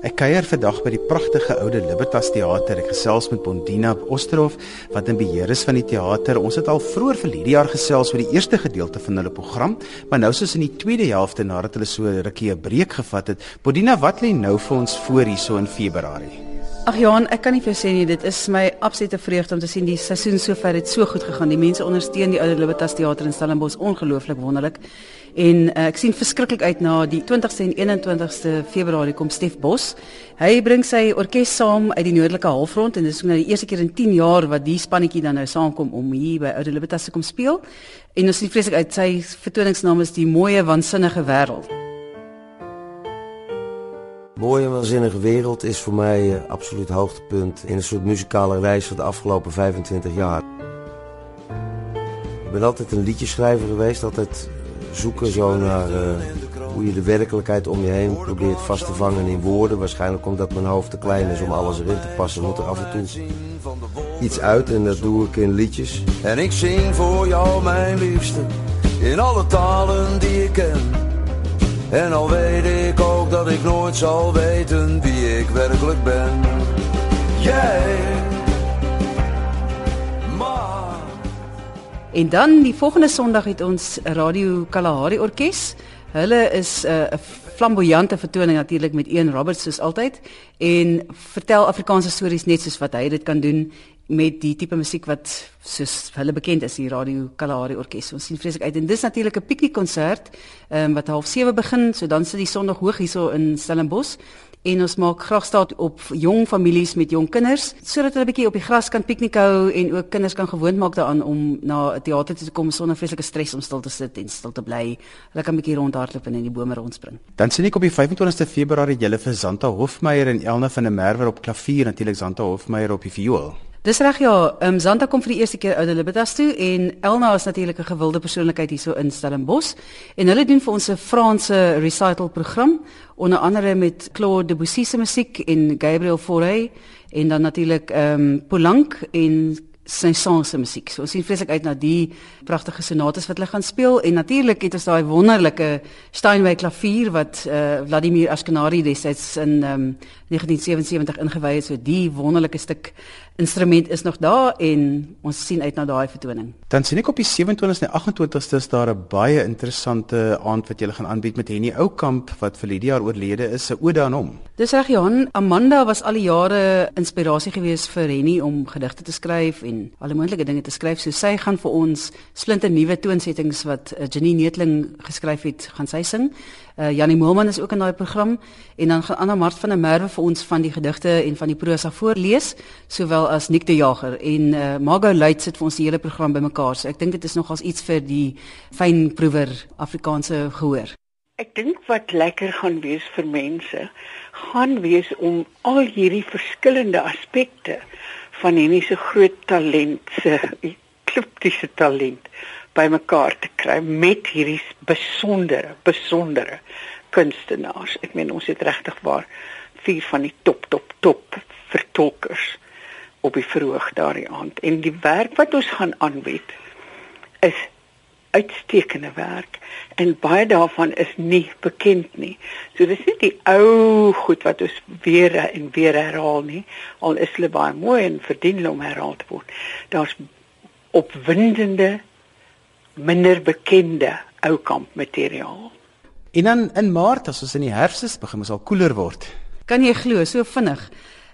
Ek kuier vandag by die pragtige oude Libertas Theater. Ek gesels met Bondina Osterhof wat in beheer is van die teater. Ons het al vroeër vir hierdie jaar gesels oor die eerste gedeelte van hulle program, maar nou soos in die tweede helfte nadat hulle so rukkie 'n breek gevat het. Bondina, wat lê nou vir ons voor hierso in Februarie? Ag Johan, ek kan nie vir sê nie, dit is my absolute vreugde om te sien die seisoen sover het so goed gegaan. Die mense ondersteun die Oude Libertas Theater in Stellenbosch ongelooflik wonderlik. En uh, ek sien verskriklik uit na die 20ste en 21ste Februarie kom Stef Bos. Hy bring sy orkes saam uit die noordelike halfrond en is nou die eerste keer in 10 jaar wat die spannetjie dan nou saamkom om hier by Oude Libertas te kom speel. En ons sien vreeslik uit sy vertoningsnaam is die mooie waansinnige wêreld mooie waanzinnige wereld is voor mij uh, absoluut hoogtepunt in een soort muzikale reis van de afgelopen 25 jaar. Ik ben altijd een liedjeschrijver geweest, altijd zoeken zo naar uh, hoe je de werkelijkheid om je heen probeert vast te vangen in woorden. Waarschijnlijk omdat mijn hoofd te klein is om alles erin te passen, moet er af en toe iets uit en dat doe ik in liedjes. En ik zing voor jou mijn liefste, in alle talen die ik ken. En al weet ik ook dat ik nooit zal weten wie ik werkelijk ben. En dan die volgende Sondag het ons Radio Kalahari Orkees. Hulle is eh, 'n uh, flamboyante vertoning natuurlik met Ian Roberts soos altyd en vertel Afrikaanse stories net soos wat hy dit kan doen met die tipe musiek wat soos hulle bekend is, die Radio Kalahari Orkees. Ons sien vreeslik uit en dis natuurlik 'n piknikkonsert um, wat half 7 begin, so dan sit die son nog hoog hierso in Stellenbosch en ons maak graag staat op jong families met jong kinders sodat hulle 'n bietjie op die gras kan piknik hou en ook kinders kan gewoond maak daaraan om na 'n teater te kom sonder vreeslike stres om stil te sit en stil te bly. Hulle kan 'n bietjie rondhardloop en in die bome rondspring. Dan sien ek op die 25ste Februarie julle vir Zanta Hofmeyer en Elna van der Merwe op klavier natuurlik Zanta Hofmeyer op die viool. Dis reg ja, ehm um, Zanta kom vir die eerste keer Oude Libertas toe en Elna is natuurlik 'n gewilde persoonlikheid hierso in Stellenbosch en hulle doen vir ons 'n Franse recital program onder andere met Claude Debussy se musiek en Gabriel Fauré en dan natuurlik ehm um, Poulenc en Saint-Saëns se musiek. So ons sien vreeslik uit na die pragtige sonates wat hulle gaan speel en natuurlik het ons daai wonderlike Steinway klavier wat eh uh, Vladimir Ashkenazy destyds in ehm um, 1977 ingewy het. So die wonderlike stuk instrument is nog daar en ons sien uit na daai vertoning. Dan sien ek op die 27ste en 28ste is daar 'n baie interessante aand wat jy gaan aanbied met Henny Oukamp wat vir die jaar oorlede is, se ode aan hom. Dis reg Johan, Amanda was al die jare inspirasie gewees vir Henny om gedigte te skryf en alle moontlike dinge te skryf. So sy gaan vir ons splinte nuwe toonsettings wat uh, Janine Netling geskryf het, gaan sy sing. Uh, Janie Moelman is ook in daai program en dan gaan Anna Mart van der Merwe vir ons van die gedigte en van die prosa voorlees, sowel as Nick de Jager en uh, Margot Luit sit vir ons die hele program bymekaar. So ek dink dit is nogals iets vir die fynproewer Afrikaanse gehoor. Ek dink wat lekker gaan wees vir mense, gaan wees om al hierdie verskillende aspekte van hierdie se groot talent, se kliptiese talent bymekaar te kry met hierdie besondere, besondere kunstenaars. Ek meen ons het regtig waar vier van die top top top vertolkers op die verhoog daardie aand en die werk wat ons gaan aanbied is uitstekende werk en baie daarvan is nie bekend nie. So dis nie die ou goed wat ons weer en weer herhaal nie, al is hulle baie mooi en verdien om herhaal te word. Daar's opwindende minder bekende ou kamp materiaal. En dan in Maart as ons in die herfs is, begin ons al koeler word. Kan jy glo so vinnig?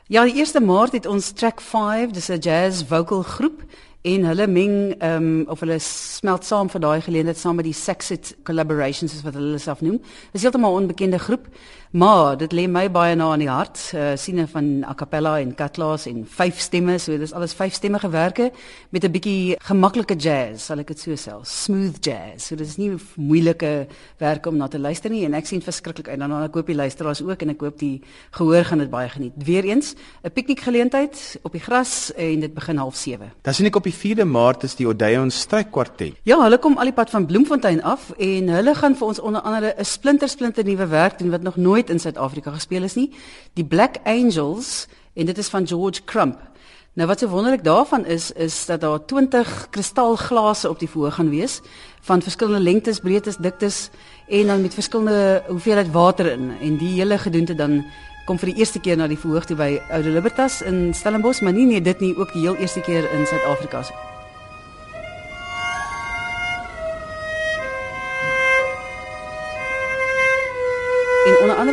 Ja, die 1 Maart het ons Track 5, dis 'n jazz vocal groep en hulle meng ehm um, of hulle smelt saam vir daai geleentheid saam met die Sexit Collaborations is wat hulle self noem. Dis heeltemal 'n onbekende groep. Maar dit lê my baie na in die hart. Uh, siene van a cappella en cutlass en vyf stemme, so dis alles vyf stemmige werke met 'n bietjie gemaklike jazz, sal ek dit so sê. Smooth jazz. So dis nie moeilike werk om na te luister nie en ek sien verskriklik uit daarna. Ek hoop die luisteraars ook en ek hoop die gehoor gaan dit baie geniet. Weereens 'n piknikgeleentheid op die gras en dit begin 07:30. Dan sien ek op die 4de Maart is die Odeon Strykkwartet. Ja, hulle kom al die pad van Bloemfontein af en hulle gaan vir ons onder andere 'n splinter splinter nuwe werk doen wat nog nooit in Suid-Afrika gespeel is nie. Die Black Angels en dit is van George Crump. Nou wat so wonderlik daarvan is is dat daar 20 kristalglase op die verhoog gaan wees van verskillende lengtes, breedtes, diktes en dan met verskillende hoeveelheid water in en die hele gedoente dan kom vir die eerste keer na die verhoog toe by Oude Libertas in Stellenbosch, maar nie net dit nie, ook die heel eerste keer in Suid-Afrika.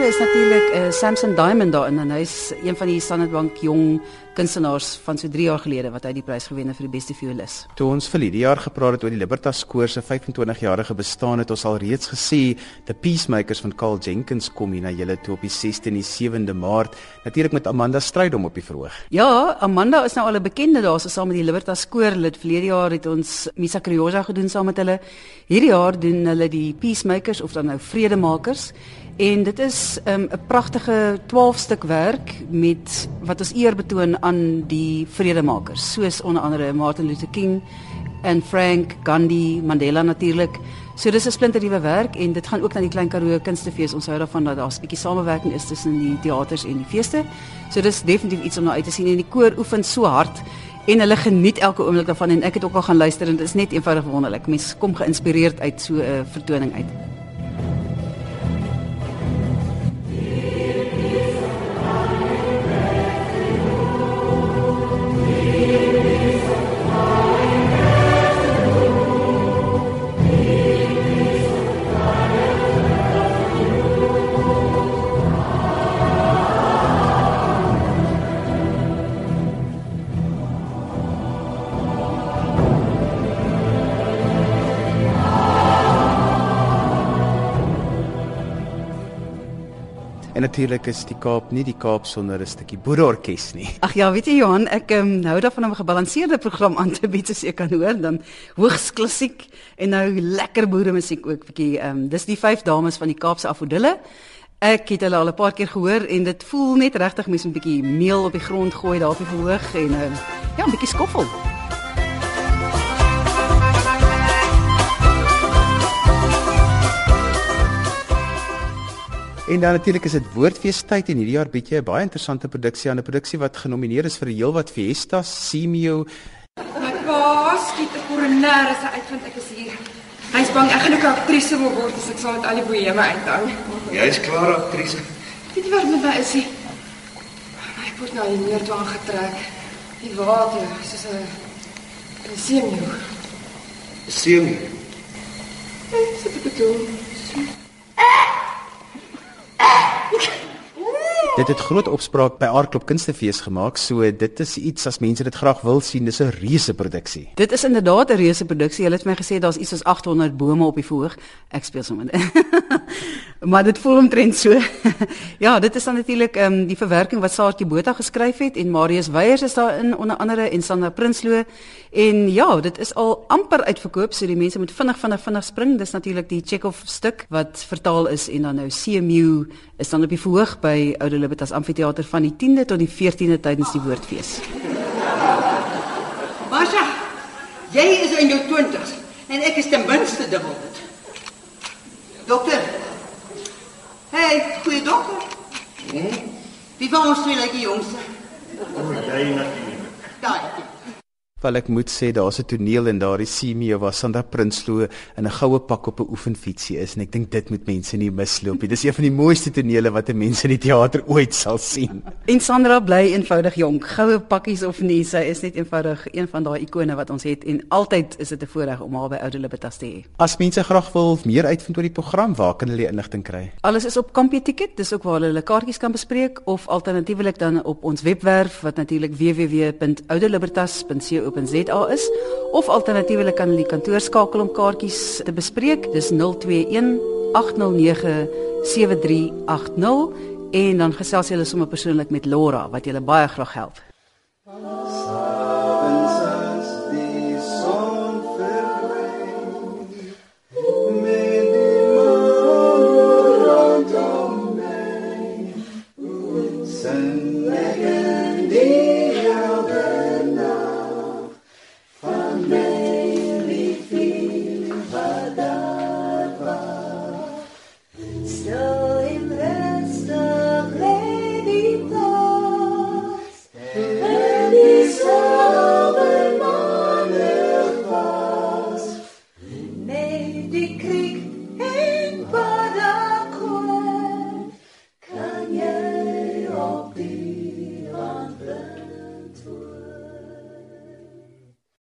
Andere is natuurlik uh, Samson Diamond daarin en hy's een van die Standard Bank jong kunstenaars van so 3 jaar gelede wat hy die prys gewen het vir die beste violis. Toe ons vir die jaar gepraat het oor die Libertas koor se 25-jarige bestaan het ons al reeds gesê the Peacemakers van Carl Jenkins kom hier na julle toe op die 6de en die 7de Maart natuurlik met Amanda Strydom op die verhoog. Ja, Amanda is nou al 'n bekende daar so saam met die Libertas koor. Lid verlede jaar het ons Misa Criosa gedoen saam met hulle. Hierdie jaar doen hulle die Peacemakers of dan nou Vredemakers. En dit is 'n um, pragtige 12 stuk werk met wat ons eer betoon aan die vredemakers, soos onder andere Martin Luther King en Frank Gandhi, Mandela natuurlik. So dis 'n splinternuwe werk en dit gaan ook na die Klein Karoo Kunstefees. Ons hou daarvan dat daar 'n bietjie samewerking is tussen die teaters en die feeste. So dis definitief iets om na uit te sien en die koor oefen so hard en hulle geniet elke oomblik daarvan en ek het ook al gaan luister en dit is net eenvoudig wonderlik. Mense kom geïnspireerd uit so 'n vertoning uit. Natuurlik is die Kaap nie die Kaap sonder 'n stukkie boereorkes nie. Ag ja, weet jy Johan, ek um, hou daarvan om 'n gebalanseerde program aan te bied as jy kan hoor, dan hoogs klassiek en nou lekker boere musiek ook bietjie. Ehm um, dis die vyf dames van die Kaapse Afodille. Ek het hulle al 'n paar keer gehoor en dit voel net regtig mens 'n bietjie meel op die grond gooi daar op die verhoog en uh, ja, 'n bietjie skoffel. En dan natuurlik is dit Woordfeestyd en hierdie jaar bied jy 'n baie interessante produksie aan 'n produksie wat genomineer is vir heelwat Fiestas, Simio. My pa skiet 'n koroner as hy uitvind ek is hier. Hy's bang ek gaan ook 'n aktrise wil word as ek saam met al die boheme uithou. Jy's klaar aktrise. Weet jy wat met my is? Hy? My word nou hier toe aangetrek. Die water, soos 'n 'n Simio. Simio. Ek sê dit toe. Dit het groot opspraak by Aardklop Kunstefees gemaak, so dit is iets as mense dit graag wil sien, dis 'n reuse produksie. Dit is inderdaad 'n reuse produksie. Hulle het my gesê daar's iets soos 800 bome op die verhoog. Ek speel sommer. maar dit voel omtrent so. ja, dit is dan natuurlik ehm um, die verwerking wat Saartjie Botha geskryf het en Marius Weyers is daarin onder andere en Sandra Prinsloo en ja, dit is al amper uitverkoop, so die mense moet vinnig vinnig vinnig spring. Dis natuurlik die Chekhov stuk wat vertaal is en dan nou CMU is dan op die verhoog by Oude Libertas Amfitheater van die 10de tot die 14de tydens die Woordfees. Basha, jy is in jou 20s en ek is ten minste dubbel dit. Dokter, Hey, goeie dokter. Hm? Wie van ons twee lyk die jongste? O, jy natuurlik. Daai. Wel ek moet sê daar's 'n toneel in daardie Simeo waar Sandra Prinsloo in 'n goue pak op 'n oefenfietsie is en ek dink dit moet mense nie misloop nie. Dis een van die mooiste tonele wat 'n mens in die teater ooit sal sien. En Sandra bly eenvoudig jonk. Goue pakkies of nie, sy is net eenvoudig een van daai ikone wat ons het en altyd is dit 'n voorreg om haar by Oude Libertas te hê. As mense graag wil meer uitvind oor die program, waar kan hulle inligting kry? Alles is op Kampie Ticket, dis ook waar hulle hulle kaartjies kan bespreek of alternatiefelik dan op ons webwerf wat natuurlik www.oudelibertas.co www.rsg.co.za is of alternatiefelik kan hulle kantoor skakel om kaartjies te bespreek. Dis 021 809 7380 en dan gesels hulle sommer persoonlik met Laura wat julle baie graag help.